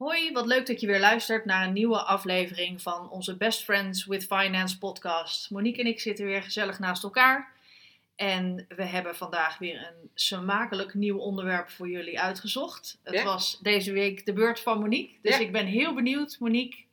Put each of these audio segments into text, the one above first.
Hoi, wat leuk dat je weer luistert naar een nieuwe aflevering van onze Best Friends with Finance podcast. Monique en ik zitten weer gezellig naast elkaar. En we hebben vandaag weer een smakelijk nieuw onderwerp voor jullie uitgezocht. Het Ja. was deze week de beurt van Monique. Dus Ja. ik ben heel benieuwd, Monique,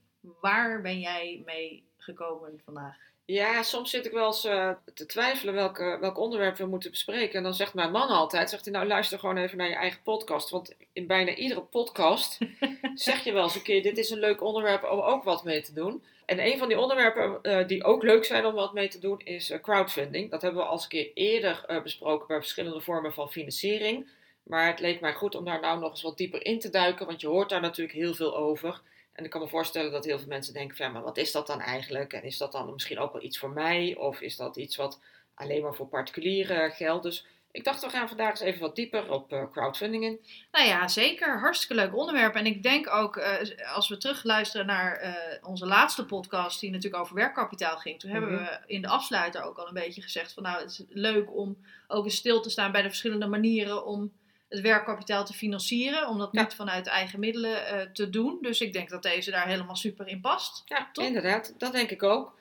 waar ben jij mee gekomen vandaag? Ja, soms zit ik wel eens eh, te twijfelen welke, welk onderwerp we moeten bespreken. En dan zegt mijn man altijd, zegt hij nou luister gewoon even naar je eigen podcast. Want in bijna iedere podcast zeg je wel eens een keer, dit is een leuk onderwerp om ook wat mee te doen. En een van die onderwerpen eh, die ook leuk zijn om wat mee te doen is eh, crowdfunding. Dat hebben we al eens een keer eerder besproken bij verschillende vormen van financiering. Maar het leek mij goed om daar nou nog eens wat dieper in te duiken, want je hoort daar natuurlijk heel veel over. En ik kan me voorstellen dat heel veel mensen denken van, ja, maar wat is dat dan eigenlijk? En is dat dan misschien ook wel iets voor mij? Of is dat iets wat alleen maar voor particulieren geldt? Dus ik dacht, we gaan vandaag eens even wat dieper op eh, crowdfunding in. Nou ja, zeker. Hartstikke leuk onderwerp. En ik denk ook, eh, als we terugluisteren naar eh, onze laatste podcast, die natuurlijk over werkkapitaal ging. Toen hebben Mhm. we in de afsluiter ook al een beetje gezegd van nou, het is leuk om ook eens stil te staan bij de verschillende manieren om het werkkapitaal te financieren. Om dat Ja. niet vanuit eigen middelen eh, te doen. Dus ik denk dat deze daar helemaal super in past. Ja, inderdaad. Dat denk ik ook.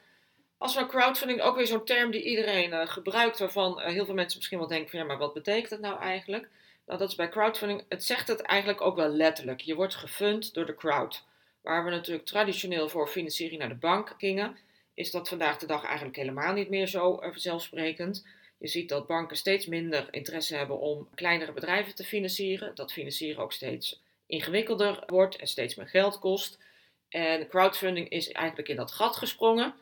Als we crowdfunding ook weer zo'n term die iedereen eh, gebruikt, waarvan eh, heel veel mensen misschien wel denken van, ja, maar wat betekent dat nou eigenlijk? Nou, dat is bij crowdfunding, het zegt het eigenlijk ook wel letterlijk. Je wordt gefund door de crowd. Waar we natuurlijk traditioneel voor financiering naar de bank gingen, is dat vandaag de dag eigenlijk helemaal niet meer zo vanzelfsprekend. Je ziet dat banken steeds minder interesse hebben om kleinere bedrijven te financieren. Dat financieren ook steeds ingewikkelder wordt en steeds meer geld kost. En crowdfunding is eigenlijk in dat gat gesprongen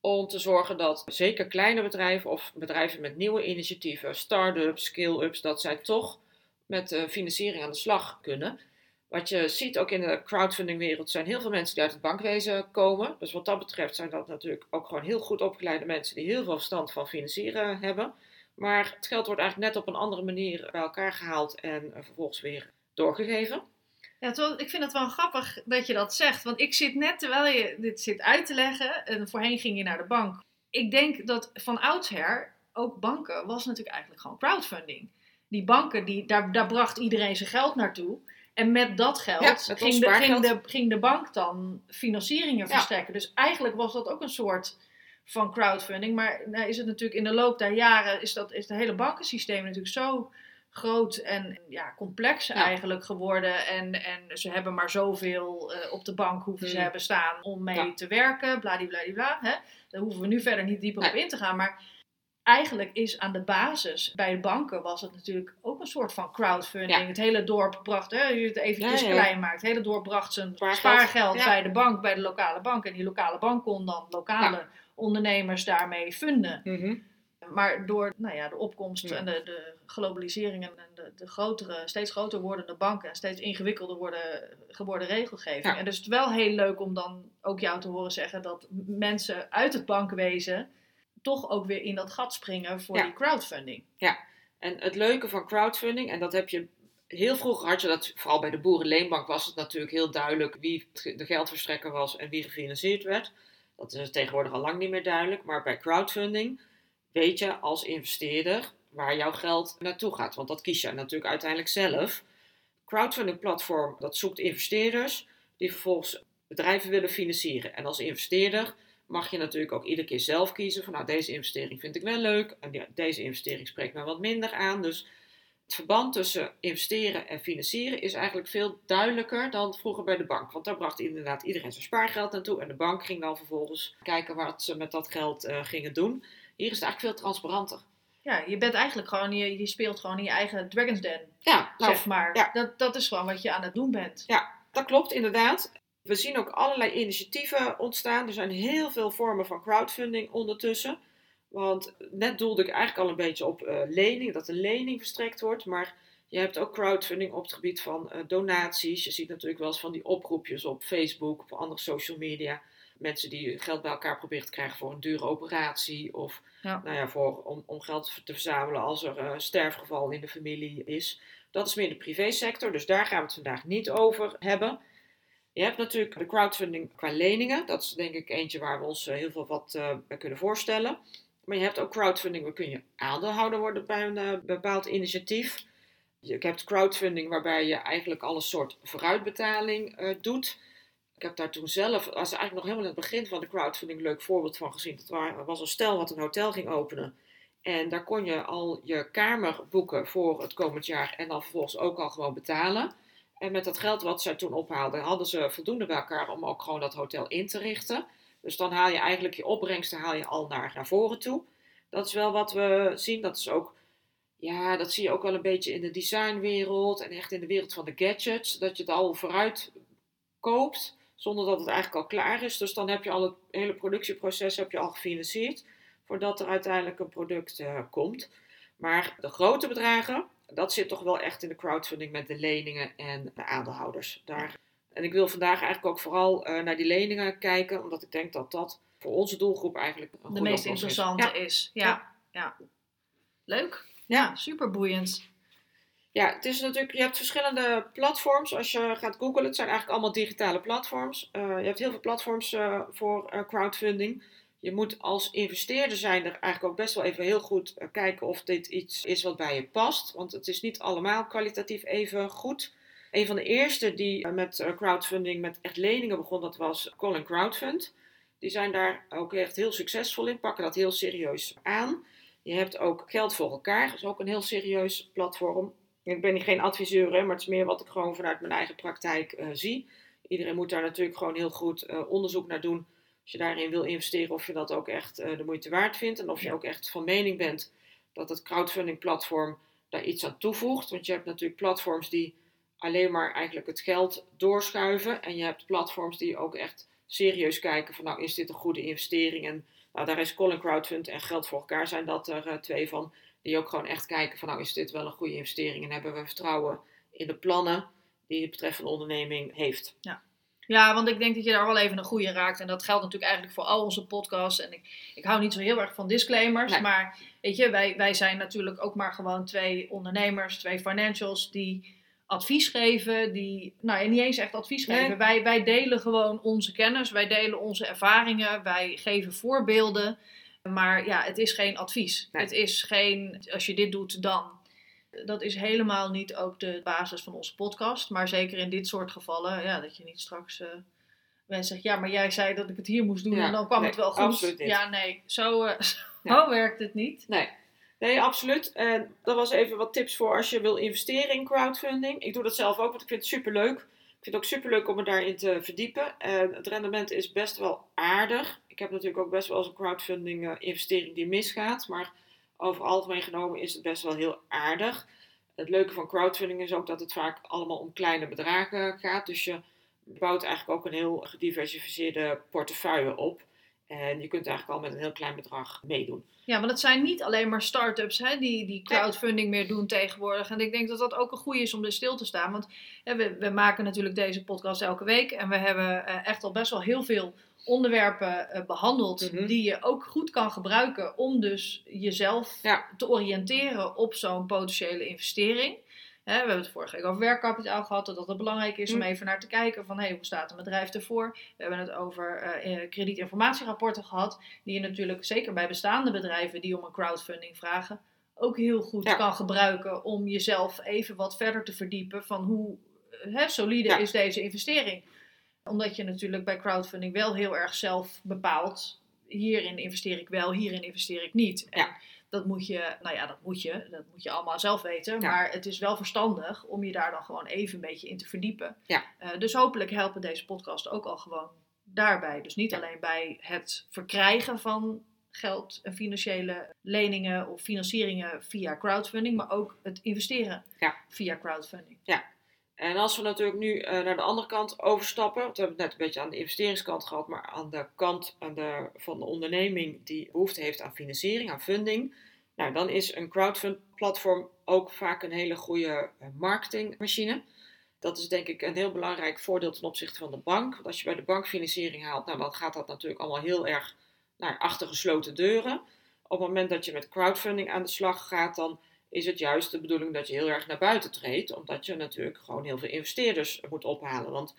om te zorgen dat zeker kleine bedrijven of bedrijven met nieuwe initiatieven, start-ups, scale-ups, dat zij toch met eh, financiering aan de slag kunnen. Wat je ziet ook in de crowdfundingwereld zijn heel veel mensen die uit het bankwezen komen. Dus wat dat betreft zijn dat natuurlijk ook gewoon heel goed opgeleide mensen die heel veel verstand van financieren hebben. Maar het geld wordt eigenlijk net op een andere manier bij elkaar gehaald en eh, vervolgens weer doorgegeven. Ja, ik vind het wel grappig dat je dat zegt. Want ik zit net, terwijl je dit zit uit te leggen, en voorheen ging je naar de bank. Ik denk dat van oudsher, ook banken, was natuurlijk eigenlijk gewoon crowdfunding. Die banken, die, daar, daar bracht iedereen zijn geld naartoe. En met dat geld Ja, met ons ging, de, ging, de, ging de bank dan financieringen verstrekken. Dus eigenlijk was dat ook een soort van crowdfunding. Maar nou is het natuurlijk in de loop der jaren, is, dat, is het hele bankensysteem natuurlijk zo groot en ja, complex Ja. eigenlijk geworden. En, en ze hebben maar zoveel eh, op de bank hoeven ze Hmm. hebben staan om mee Ja. te werken. Bladibladibla. Hè? Daar hoeven we nu verder niet dieper op in te gaan. Maar eigenlijk is aan de basis, bij de banken was het natuurlijk ook een soort van crowdfunding. Ja. Het hele dorp bracht, hè, als je het eventjes Ja, ja. klein maakt, het hele dorp bracht zijn Spaargeld. bij de bank, bij de lokale bank. En die lokale bank kon dan lokale ondernemers daarmee funden. Maar door nou ja, de opkomst en de, de globalisering en de, de grotere, steeds groter wordende banken en steeds ingewikkelder worden, geworden regelgeving. En dus het is wel heel leuk om dan ook jou te horen zeggen dat mensen uit het bankwezen toch ook weer in dat gat springen voor Ja. die crowdfunding. En het leuke van crowdfunding, en dat heb je heel vroeger had je dat, vooral bij de Boerenleenbank was het natuurlijk heel duidelijk wie de geldverstrekker was en wie gefinancierd werd. Dat is tegenwoordig al lang niet meer duidelijk. Maar bij crowdfunding weet je als investeerder waar jouw geld naartoe gaat. Want dat kies je natuurlijk uiteindelijk zelf. Crowdfunding platform dat zoekt investeerders die vervolgens bedrijven willen financieren. En als investeerder mag je natuurlijk ook iedere keer zelf kiezen van nou deze investering vind ik wel leuk en die- deze investering spreekt mij wat minder aan. Dus het verband tussen investeren en financieren is eigenlijk veel duidelijker dan vroeger bij de bank. Want daar bracht inderdaad iedereen zijn spaargeld naartoe en de bank ging dan vervolgens kijken wat ze met dat geld eh, gingen doen. Hier is het eigenlijk veel transparanter. Ja, je bent eigenlijk gewoon, je, je speelt gewoon in je eigen Dragon's Den, Ja, nou, zeg maar. ja. Dat, dat is gewoon wat je aan het doen bent. Dat klopt inderdaad. We zien ook allerlei initiatieven ontstaan. Er zijn heel veel vormen van crowdfunding ondertussen. Want net doelde ik eigenlijk al een beetje op eh, lening, dat een lening verstrekt wordt. Maar Je hebt ook crowdfunding op het gebied van eh, donaties. Je ziet natuurlijk wel eens van die oproepjes op Facebook of andere social media. Mensen die geld bij elkaar proberen te krijgen voor een dure operatie. Of Ja. Nou ja, voor, om, om geld te verzamelen als er een sterfgeval in de familie is. Dat is meer de privésector, dus daar gaan we het vandaag niet over hebben. Je hebt natuurlijk de crowdfunding qua leningen. Dat is denk ik eentje waar we ons eh, heel veel wat eh, bij kunnen voorstellen. Maar je hebt ook crowdfunding, waar kun je aandeelhouder worden bij een eh, bepaald initiatief. Je hebt crowdfunding waarbij je eigenlijk al een soort vooruitbetaling doet. Ik heb daar toen zelf, als eigenlijk nog helemaal in het begin van de crowdfunding, een leuk voorbeeld van gezien. Dat wa- was een stel wat een hotel ging openen. En daar kon je al je kamer boeken voor het komend jaar en dan vervolgens ook al gewoon betalen. En met dat geld wat zij toen ophaalden, hadden ze voldoende bij elkaar om ook gewoon dat hotel in te richten. Dus dan haal je eigenlijk je opbrengsten haal je al naar, naar voren toe. Dat is wel wat we zien. Dat is ook, ja, dat zie je ook wel een beetje in de designwereld en echt in de wereld van de gadgets. Dat je het al vooruit koopt, zonder dat het eigenlijk al klaar is. Dus dan heb je al het hele productieproces heb je al gefinancierd, voordat er uiteindelijk een product eh, komt. Maar de grote bedragen, dat zit toch wel echt in de crowdfunding met de leningen en de aandeelhouders. Daar. En ik wil vandaag eigenlijk ook vooral eh, naar die leningen kijken, omdat ik denk dat dat voor onze doelgroep eigenlijk een De meest is. interessante Ja. is. Ja. Ja. Leuk. Ja, super boeiend. Ja, het is natuurlijk, je hebt verschillende platforms. Als je gaat googlen, het zijn eigenlijk allemaal digitale platforms. Eh, je hebt heel veel platforms eh, voor crowdfunding. Je moet als investeerder zijn er eigenlijk ook best wel even heel goed eh, kijken of dit iets is wat bij je past. Want het is niet allemaal kwalitatief even goed. Een van de eerste die eh, met eh, crowdfunding, met echt leningen begon, dat was Colin Crowdfund. Die zijn daar ook echt heel succesvol in, pakken dat heel serieus aan. Je hebt ook Geld voor elkaar, dat is ook een heel serieus platform. Ik ben geen adviseur, maar het is meer wat ik gewoon vanuit mijn eigen praktijk zie. Iedereen moet daar natuurlijk gewoon heel goed onderzoek naar doen. Als je daarin wil investeren, of je dat ook echt eh, de moeite waard vindt. En of je ook echt van mening bent dat het crowdfunding platform daar iets aan toevoegt. Want je hebt natuurlijk platforms die alleen maar eigenlijk het geld doorschuiven. En je hebt platforms die ook echt serieus kijken van nou is dit een goede investering. En nou, daar is Colin Crowdfund en Geld voor elkaar zijn dat er eh, twee van. Die ook gewoon echt kijken van nou is dit wel een goede investering. En hebben we vertrouwen in de plannen die het betreffende onderneming heeft. Ja, want ik denk dat je daar wel even een goede raakt. En dat geldt natuurlijk eigenlijk voor al onze podcasts. En ik, ik hou niet zo heel erg van disclaimers. Nee. Maar weet je, wij, wij zijn natuurlijk ook maar gewoon twee ondernemers, twee financials die advies geven. Die, nou ja, niet eens echt advies Nee. geven. Wij, wij delen gewoon onze kennis. Wij delen onze ervaringen. Wij geven voorbeelden. Maar ja, het is geen advies. Nee. Het is geen, als je dit doet, dan. Dat is helemaal niet ook de basis van onze podcast. Maar zeker in dit soort gevallen, ja, dat je niet straks. eh mensen zegt, ja, maar jij zei dat ik het hier moest doen Ja, en dan kwam nee, het wel goed. absoluut niet. Ja, nee, zo, eh, Ja. zo werkt het niet. Nee, nee absoluut. En dat was even wat tips voor als je wil investeren in crowdfunding. Ik doe dat zelf ook, want ik vind het superleuk. Ik vind het ook superleuk om me daarin te verdiepen. En het rendement is best wel aardig. Ik heb natuurlijk ook best wel eens een crowdfunding eh, investering die misgaat. Maar over algemeen genomen is het best wel heel aardig. Het leuke van crowdfunding is ook dat het vaak allemaal om kleine bedragen gaat. Dus je bouwt eigenlijk ook een heel gediversifieerde portefeuille op. En je kunt eigenlijk al met een heel klein bedrag meedoen. Ja, want het zijn niet alleen maar start-ups hè, die, die crowdfunding meer doen tegenwoordig. En ik denk dat dat ook een goede is om er stil te staan. Want hè, we, we maken natuurlijk deze podcast elke week. En we hebben eh, echt al best wel heel veel onderwerpen eh, behandeld. Mhm. Die je ook goed kan gebruiken om dus jezelf Ja. te oriënteren op zo'n potentiële investering. Hè, we hebben het vorige week over werkkapitaal gehad. Dat het belangrijk is om Mhm. even naar te kijken van hey, hoe staat een bedrijf ervoor. We hebben het over eh, eh, kredietinformatierapporten gehad die je natuurlijk zeker bij bestaande bedrijven die om een crowdfunding vragen, ook heel goed Ja. kan gebruiken om jezelf even wat verder te verdiepen van hoe eh, hè, solide Ja. is deze investering. Omdat je natuurlijk bij crowdfunding wel heel erg zelf bepaalt, hierin investeer ik wel, hierin investeer ik niet. En Ja. Dat moet je, nou ja, dat moet je, dat moet je allemaal zelf weten. Ja. Maar het is wel verstandig om je daar dan gewoon even een beetje in te verdiepen. Ja. Eh, dus hopelijk helpen deze podcast ook al gewoon daarbij. Dus niet Ja. alleen bij het verkrijgen van geld en financiële leningen of financieringen via crowdfunding, maar ook het investeren Ja. via crowdfunding. En als we natuurlijk nu eh, naar de andere kant overstappen, we hebben het net een beetje aan de investeringskant gehad, maar aan de kant aan de, van de onderneming die behoefte heeft aan financiering, aan funding. Nou, dan is een crowdfund platform ook vaak een hele goede eh, marketingmachine. Dat is denk ik een heel belangrijk voordeel ten opzichte van de bank. Want als je bij de bank financiering haalt, nou, dan gaat dat natuurlijk allemaal heel erg naar achter gesloten deuren. Op het moment dat je met crowdfunding aan de slag gaat, dan is het juist de bedoeling dat je heel erg naar buiten treedt. Omdat je natuurlijk gewoon heel veel investeerders moet ophalen. Want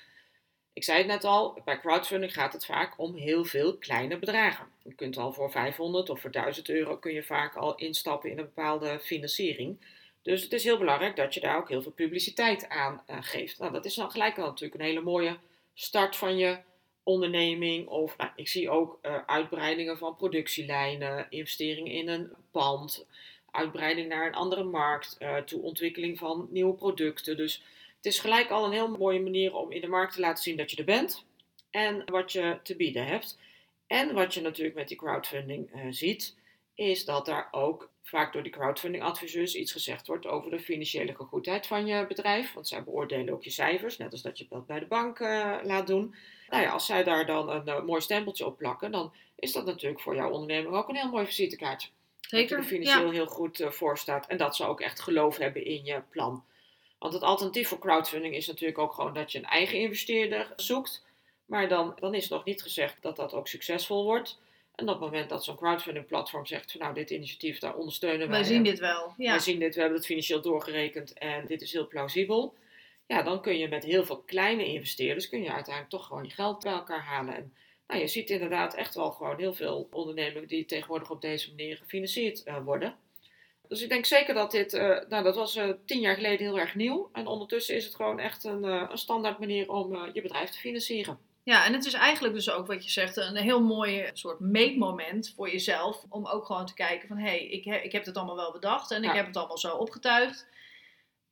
ik zei het net al, bij crowdfunding gaat het vaak om heel veel kleine bedragen. Je kunt al voor 500 of voor 1000 euro kun je vaak al instappen in een bepaalde financiering. Dus het is heel belangrijk dat je daar ook heel veel publiciteit aan uh, geeft. Nou, dat is dan gelijk al natuurlijk een hele mooie start van je onderneming. Of nou, ik zie ook uh, uitbreidingen van productielijnen, investeringen in een pand, uitbreiding naar een andere markt, uh, toe ontwikkeling van nieuwe producten. Dus het is gelijk al een heel mooie manier om in de markt te laten zien dat je er bent en wat je te bieden hebt. En wat je natuurlijk met die crowdfunding uh, ziet, is dat daar ook vaak door die crowdfunding adviseurs iets gezegd wordt over de financiële gegoedheid van je bedrijf. Want zij beoordelen ook je cijfers, net als dat je dat bij de bank uh, laat doen. Nou ja, als zij daar dan een mooi stempeltje op plakken, dan is dat natuurlijk voor jouw onderneming ook een heel mooi visitekaartje. Zeker. Dat je er financieel ja. heel goed uh, voor staat en dat ze ook echt geloof hebben in je plan. Want het alternatief voor crowdfunding is natuurlijk ook gewoon dat je een eigen investeerder zoekt. Maar dan, dan is nog niet gezegd dat dat ook succesvol wordt. En op het moment dat zo'n crowdfunding platform zegt van nou dit initiatief daar ondersteunen wij. Wij zien dit wel. Ja. Wij zien dit, we hebben het financieel doorgerekend en dit is heel plausibel. Ja, dan kun je met heel veel kleine investeerders kun je uiteindelijk toch gewoon je geld bij elkaar halen. En nou, je ziet inderdaad echt wel gewoon heel veel ondernemingen die tegenwoordig op deze manier gefinancierd uh, worden. Dus ik denk zeker dat dit, uh, nou dat was uh, tien jaar geleden heel erg nieuw. En ondertussen is het gewoon echt een, een standaard manier om je bedrijf te financieren. Ja, en het is eigenlijk dus ook wat je zegt, een heel mooi soort meetmoment voor jezelf. Om ook gewoon te kijken van, hé, hey, ik, he, ik heb het allemaal wel bedacht en ja. ik heb het allemaal zo opgetuigd.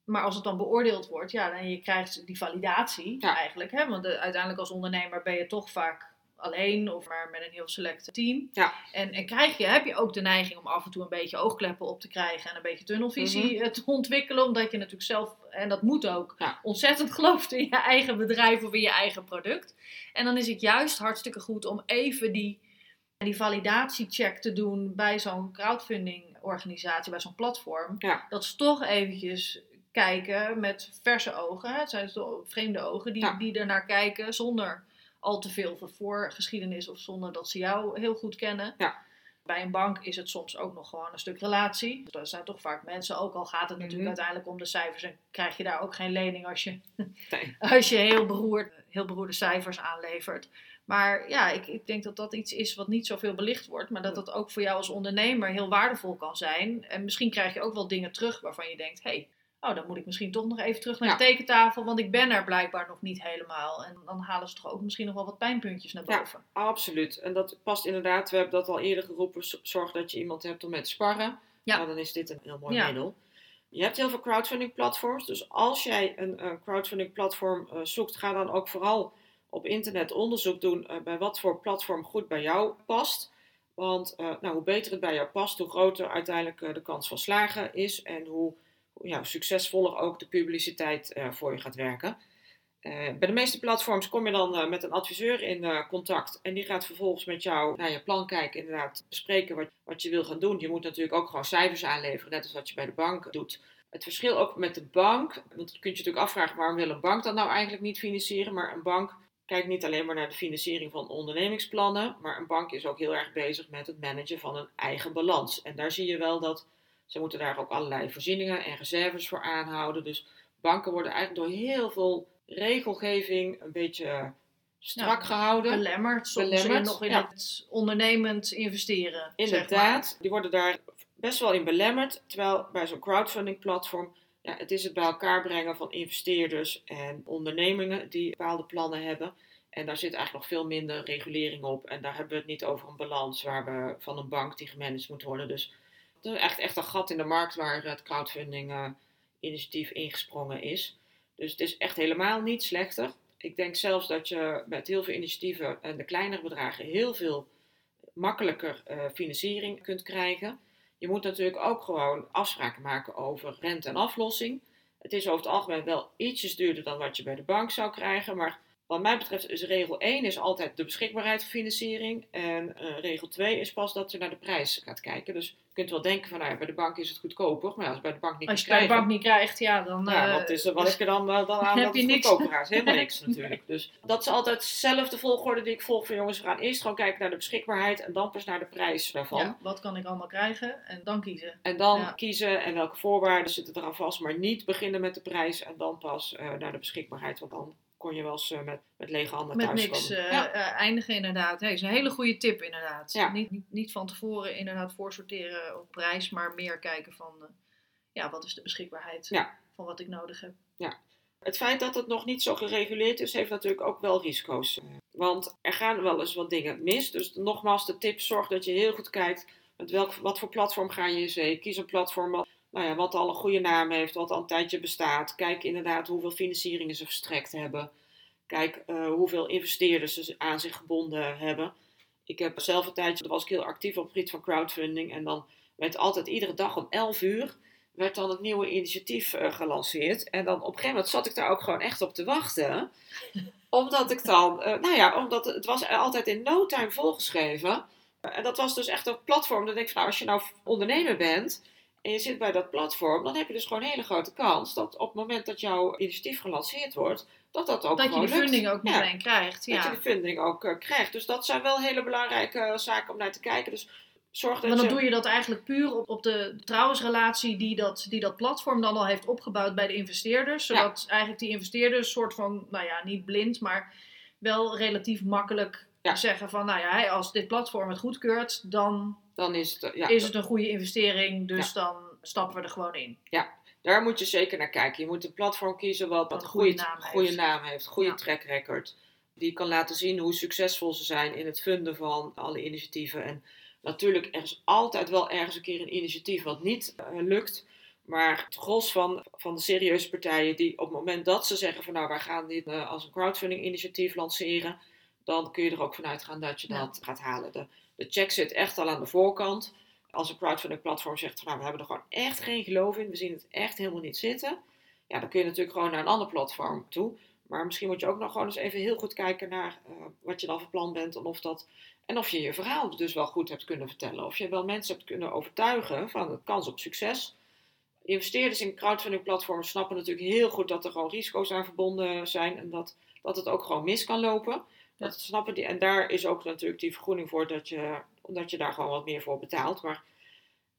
Maar als het dan beoordeeld wordt, ja, dan je krijgt die validatie ja. eigenlijk. Hè? Want uiteindelijk als ondernemer ben je toch vaak alleen of maar met een heel select team. Ja. En, en krijg je, heb je ook de neiging om af en toe een beetje oogkleppen op te krijgen en een beetje tunnelvisie mm -hmm. te ontwikkelen, omdat je natuurlijk zelf, en dat moet ook, ja. ontzettend gelooft in je eigen bedrijf of in je eigen product. En dan is het juist hartstikke goed om even die, die validatiecheck te doen bij zo'n crowdfunding organisatie, bij zo'n platform. Ja. Dat is toch eventjes kijken met verse ogen, het zijn toch vreemde ogen, die, Ja. die er naar kijken zonder al te veel voorgeschiedenis of zonder dat ze jou heel goed kennen. Ja. Bij een bank is het soms ook nog gewoon een stuk relatie. Dat zijn toch vaak mensen, ook al gaat het natuurlijk Mhm. uiteindelijk om de cijfers en krijg je daar ook geen lening als je, Nee. als je heel, beroerd, heel beroerde cijfers aanlevert. Maar ja, ik, ik denk dat dat iets is wat niet zoveel belicht wordt, maar dat dat ook voor jou als ondernemer heel waardevol kan zijn. En misschien krijg je ook wel dingen terug waarvan je denkt, hé, hey, oh, dan moet ik misschien toch nog even terug naar Ja. de tekentafel, want ik ben er blijkbaar nog niet helemaal. En dan halen ze toch ook misschien nog wel wat pijnpuntjes naar Ja. boven. Absoluut. En dat past inderdaad, we hebben dat al eerder geroepen, zorg dat je iemand hebt om met te sparren. Ja. Nou, dan is dit een heel mooi Ja. middel. Je hebt heel veel crowdfunding platforms, dus als jij een, eh, crowdfunding platform eh, zoekt, ga dan ook vooral op internet onderzoek doen eh, bij wat voor platform goed bij jou past. Want nou, hoe beter het bij jou past, hoe groter uiteindelijk de kans van slagen is en hoe ja, succesvoller ook de publiciteit eh, voor je gaat werken. Eh, bij de meeste platforms kom je dan eh, met een adviseur in contact en die gaat vervolgens met jou naar je plan kijken, inderdaad bespreken wat, wat je wil gaan doen. Je moet natuurlijk ook gewoon cijfers aanleveren, net als wat je bij de bank doet. Het verschil ook met de bank, want dan kun je je natuurlijk afvragen waarom wil een bank dat nou eigenlijk niet financieren, maar een bank kijkt niet alleen maar naar de financiering van ondernemingsplannen, maar een bank is ook heel erg bezig met het managen van een eigen balans. En daar zie je wel dat ze moeten daar ook allerlei voorzieningen en reserves voor aanhouden. Dus banken worden eigenlijk door heel veel regelgeving een beetje strak Ja, gehouden. Belemmerd, soms Belemmerd, nog in ja. het ondernemend investeren. zeg maar. Inderdaad, die worden daar best wel in belemmerd. Terwijl bij zo'n crowdfunding platform, ja, het is het bij elkaar brengen van investeerders en ondernemingen die bepaalde plannen hebben. En daar zit eigenlijk nog veel minder regulering op. En daar hebben we het niet over een balans waar we van een bank die gemanaged moet worden. Dus er is echt, echt een gat in de markt waar het crowdfunding eh, initiatief ingesprongen is. Dus het is echt helemaal niet slechter. Ik denk zelfs dat je met heel veel initiatieven en de kleinere bedragen heel veel makkelijker eh, financiering kunt krijgen. Je moet natuurlijk ook gewoon afspraken maken over rente en aflossing. Het is over het algemeen wel ietsjes duurder dan wat je bij de bank zou krijgen, maar wat mij betreft is regel 1 is altijd de beschikbaarheid van financiering. En uh, regel 2 is pas dat je naar de prijs gaat kijken. Dus je kunt wel denken van nou ja, bij de bank is het goedkoper. Maar ja, als bij de bank niet Als je krijgen, bij de bank niet krijgt, ja, dan... ja, eh, wat, is, er- wat je dan, eh, dan aan heb dat je het niks. goedkoper gaat? Helemaal niks natuurlijk. Dus dat is altijd dezelfde volgorde die ik volg van jongens. We gaan eerst gewoon kijken naar de beschikbaarheid en dan pas naar de prijs daarvan. ja, wat kan ik allemaal krijgen? En dan kiezen. En dan Ja. kiezen en welke voorwaarden zitten eraan vast. Maar niet beginnen met de prijs en dan pas eh, naar de beschikbaarheid. Want dan kon je wel eens eh, met, met lege handen Met thuis niks komen. eh, ja. eh, eindigen inderdaad. Nee, is een hele goede tip inderdaad. Ja. Niet, niet, niet van tevoren inderdaad voorsorteren op prijs, maar meer kijken van... eh, ja, wat is de beschikbaarheid Ja. van wat ik nodig heb. Het feit dat het nog niet zo gereguleerd is, heeft natuurlijk ook wel risico's. Want er gaan wel eens wat dingen mis. Dus nogmaals, de tip: zorg dat je heel goed kijkt met welk, wat voor platform ga je in zee. Kies een platform wat, nou ja, wat al een goede naam heeft, wat al een tijdje bestaat. Kijk inderdaad hoeveel financieringen ze verstrekt hebben. Kijk eh, hoeveel investeerders ze aan zich gebonden hebben. Ik heb zelf een tijdje, was ik heel actief op het gebied van crowdfunding. En dan werd altijd iedere dag om 11 uur werd dan het nieuwe initiatief eh, gelanceerd. En dan op een gegeven moment zat ik daar ook gewoon echt op te wachten. Omdat ik dan, eh, nou ja, omdat het was altijd in no time volgeschreven. En dat was dus echt een platform. Denk ik van, nou, als je nou ondernemer bent en je zit bij dat platform, dan heb je dus gewoon een hele grote kans dat op het moment dat jouw initiatief gelanceerd wordt, dat dat ook dat je gewoon die lukt. funding ook Ja. meteen krijgt. Dat je Ja. die funding ook eh, krijgt. Dus dat zijn wel hele belangrijke eh, zaken om naar te kijken. Dus zorg dat Maar dan je... doe je dat eigenlijk puur op, op de trouwensrelatie die dat, die dat platform dan al heeft opgebouwd bij de investeerders. Ja. Zodat eigenlijk die investeerders soort van, nou ja, niet blind, maar wel relatief makkelijk Ja. zeggen van, nou ja, als dit platform het goedkeurt, dan Dan is het, eh, ja, is het een goede investering. Dus dan stappen we er gewoon in. Daar moet je zeker naar kijken. Je moet een platform kiezen wat, wat een goede goede, naam goede heeft. naam heeft, goede Ja. track record. Die kan laten zien hoe succesvol ze zijn in het funden van alle initiatieven. En natuurlijk, er is altijd wel ergens een keer een initiatief wat niet eh, lukt. Maar het gros van, van de serieuze partijen die op het moment dat ze zeggen van nou wij gaan dit eh, als een crowdfunding initiatief lanceren. Dan kun je er ook vanuit gaan dat je Ja. dat gaat halen. De, de check zit echt al aan de voorkant als een crowdfunding platform zegt nou, we hebben er gewoon echt geen geloof in, we zien het echt helemaal niet zitten, ja, dan kun je natuurlijk gewoon naar een ander platform toe. Maar misschien moet je ook nog gewoon eens even heel goed kijken naar eh, wat je dan van plan bent en of dat. En of je je verhaal dus wel goed hebt kunnen vertellen. Of je wel mensen hebt kunnen overtuigen van de kans op succes. Investeerders in crowdfunding platforms snappen natuurlijk heel goed dat er gewoon risico's aan verbonden zijn. En dat, dat het ook gewoon mis kan lopen. Dat snappen die. En daar is ook natuurlijk die vergoeding voor dat je, omdat je daar gewoon wat meer voor betaalt. Maar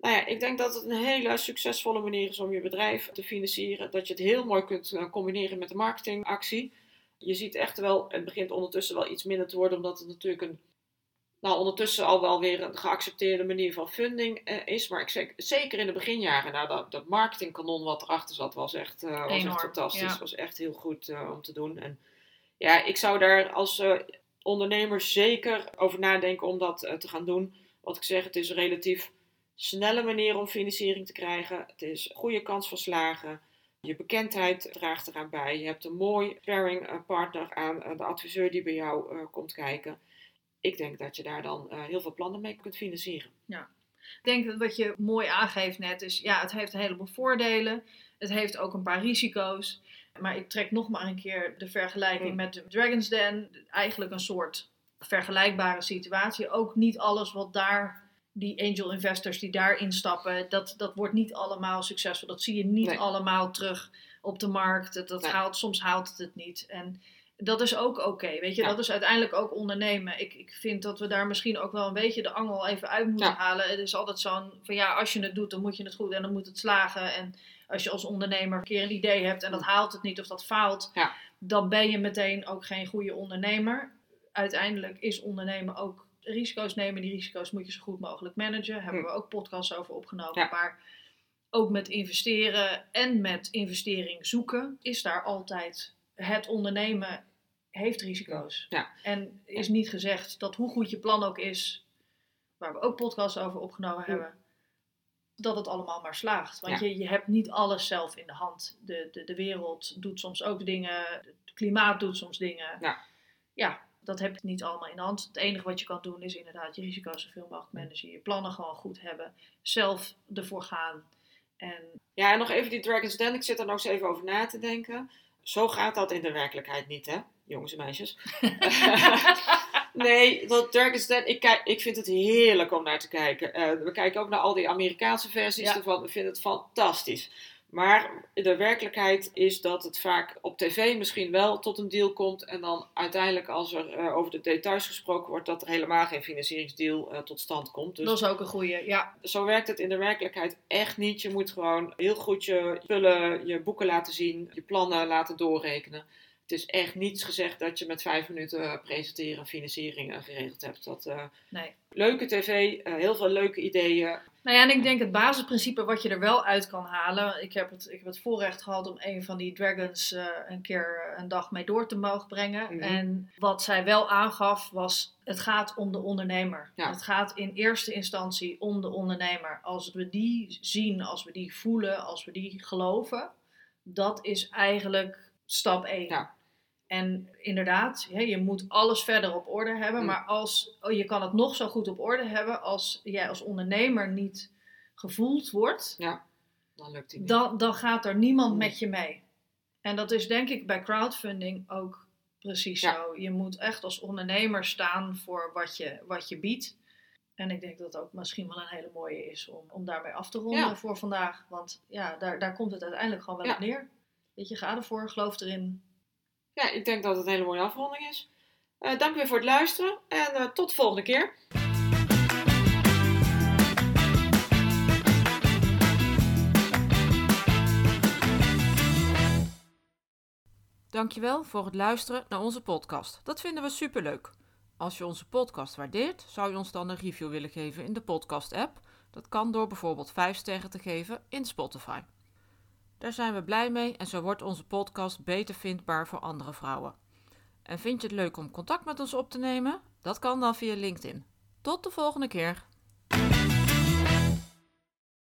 nou ja, ik denk dat het een hele succesvolle manier is om je bedrijf te financieren. Dat je het heel mooi kunt eh, combineren met de marketingactie. Je ziet echt wel, het begint ondertussen wel iets minder te worden, omdat het natuurlijk een, nou ondertussen al wel weer een geaccepteerde manier van funding eh, is. Maar ik zeg, zeker in de beginjaren, nou dat, dat marketingkanon wat erachter zat, was echt, eh, was echt fantastisch. ja. Was echt heel goed om te doen. En ja, ik zou daar als eh, ondernemer zeker over nadenken om dat eh, te gaan doen. Wat ik zeg, het is een relatief snelle manier om financiering te krijgen. Het is een goede kans van slagen. Je bekendheid draagt eraan bij. Je hebt een mooi pairing eh, partner aan de adviseur die bij jou komt kijken. Ik denk dat je daar dan heel veel plannen mee kunt financieren. Ik denk dat wat je mooi aangeeft net is, ja, het heeft een heleboel voordelen. Het heeft ook een paar risico's. Maar ik trek nog maar een keer de vergelijking Hmm. met de Dragon's Den. Eigenlijk een soort vergelijkbare situatie. Ook niet alles wat daar, die angel investors die daar instappen, dat, dat wordt niet allemaal succesvol. Dat zie je niet Nee. allemaal terug op de markt. Dat, dat Nee. haalt, soms haalt het het niet. En dat is ook oké, weet je. Ja. Dat is uiteindelijk ook ondernemen. Ik, ik vind dat we daar misschien ook wel een beetje de angel even uit moeten Ja. halen. Het is altijd zo'n van ja, als je het doet, dan moet je het goed en dan moet het slagen. En als je als ondernemer een keer een idee hebt en dat haalt het niet of dat faalt, Ja. dan ben je meteen ook geen goede ondernemer. Uiteindelijk is ondernemen ook risico's nemen. Die risico's moet je zo goed mogelijk managen. Daar hebben Hm. we ook podcasts over opgenomen. Ja. Maar ook met investeren en met investering zoeken is daar altijd het ondernemen heeft risico's. Ja. En is niet gezegd dat hoe goed je plan ook is, waar we ook podcasts over opgenomen Hm. hebben, dat het allemaal maar slaagt. Want Ja. je, je hebt niet alles zelf in de hand. De, de, de wereld doet soms ook dingen, het klimaat doet soms dingen. Ja. ja, dat heb je niet allemaal in de hand. Het enige wat je kan doen is inderdaad je risico's zoveel mogelijk managen, je plannen gewoon goed hebben, zelf ervoor gaan. En Ja, en nog even die Dragon's Den. Ik zit er nog eens even over na te denken. Zo gaat dat in de werkelijkheid niet, hè? jongens en meisjes. nee, dat Dragon's Den, ik, kijk, ik vind het heerlijk om naar te kijken. Eh, we kijken ook naar al die Amerikaanse versies Ja. ervan. We vinden het fantastisch. Maar de werkelijkheid is dat het vaak op tv misschien wel tot een deal komt. En dan uiteindelijk, als er eh, over de details gesproken wordt, dat er helemaal geen financieringsdeal eh, tot stand komt. Dus Dat is ook een goeie, ja. zo werkt het in de werkelijkheid echt niet. Je moet gewoon heel goed je spullen, je boeken laten zien, je plannen laten doorrekenen. Het is echt niets gezegd dat je met vijf minuten presenteren financiering eh, geregeld hebt. Dat, eh, Nee. leuke tv, eh, heel veel leuke ideeën. Nou ja, en ik denk het basisprincipe wat je er wel uit kan halen. Ik heb het, ik heb het voorrecht gehad om een van die dragons eh, een keer een dag mee door te mogen brengen. Mhm. En wat zij wel aangaf was, het gaat om de ondernemer. Ja. Het gaat in eerste instantie om de ondernemer. Als we die zien, als we die voelen, als we die geloven, dat is eigenlijk stap 1. Ja. En inderdaad, je moet alles verder op orde hebben. Mm. Maar als, oh, je kan het nog zo goed op orde hebben als jij als ondernemer niet gevoeld wordt, Dan lukt het niet. dan, dan gaat er niemand met je mee. En dat is denk ik bij crowdfunding ook precies Ja. zo. Je moet echt als ondernemer staan voor wat je, wat je biedt. En ik denk dat het ook misschien wel een hele mooie is om, om daarmee af te ronden Ja. voor vandaag. Want ja, daar, daar komt het uiteindelijk gewoon wel Ja. op neer. Weet je, ga ervoor, geloof erin. Ja, ik denk dat het een hele mooie afronding is. Eh, dank weer voor het luisteren en eh, tot de volgende keer. Dankjewel voor het luisteren naar onze podcast. Dat vinden we superleuk. Als je onze podcast waardeert, zou je ons dan een review willen geven in de podcast-app. Dat kan door bijvoorbeeld 5 sterren te geven in Spotify. Daar zijn we blij mee en zo wordt onze podcast beter vindbaar voor andere vrouwen. En vind je het leuk om contact met ons op te nemen? Dat kan dan via LinkedIn. Tot de volgende keer.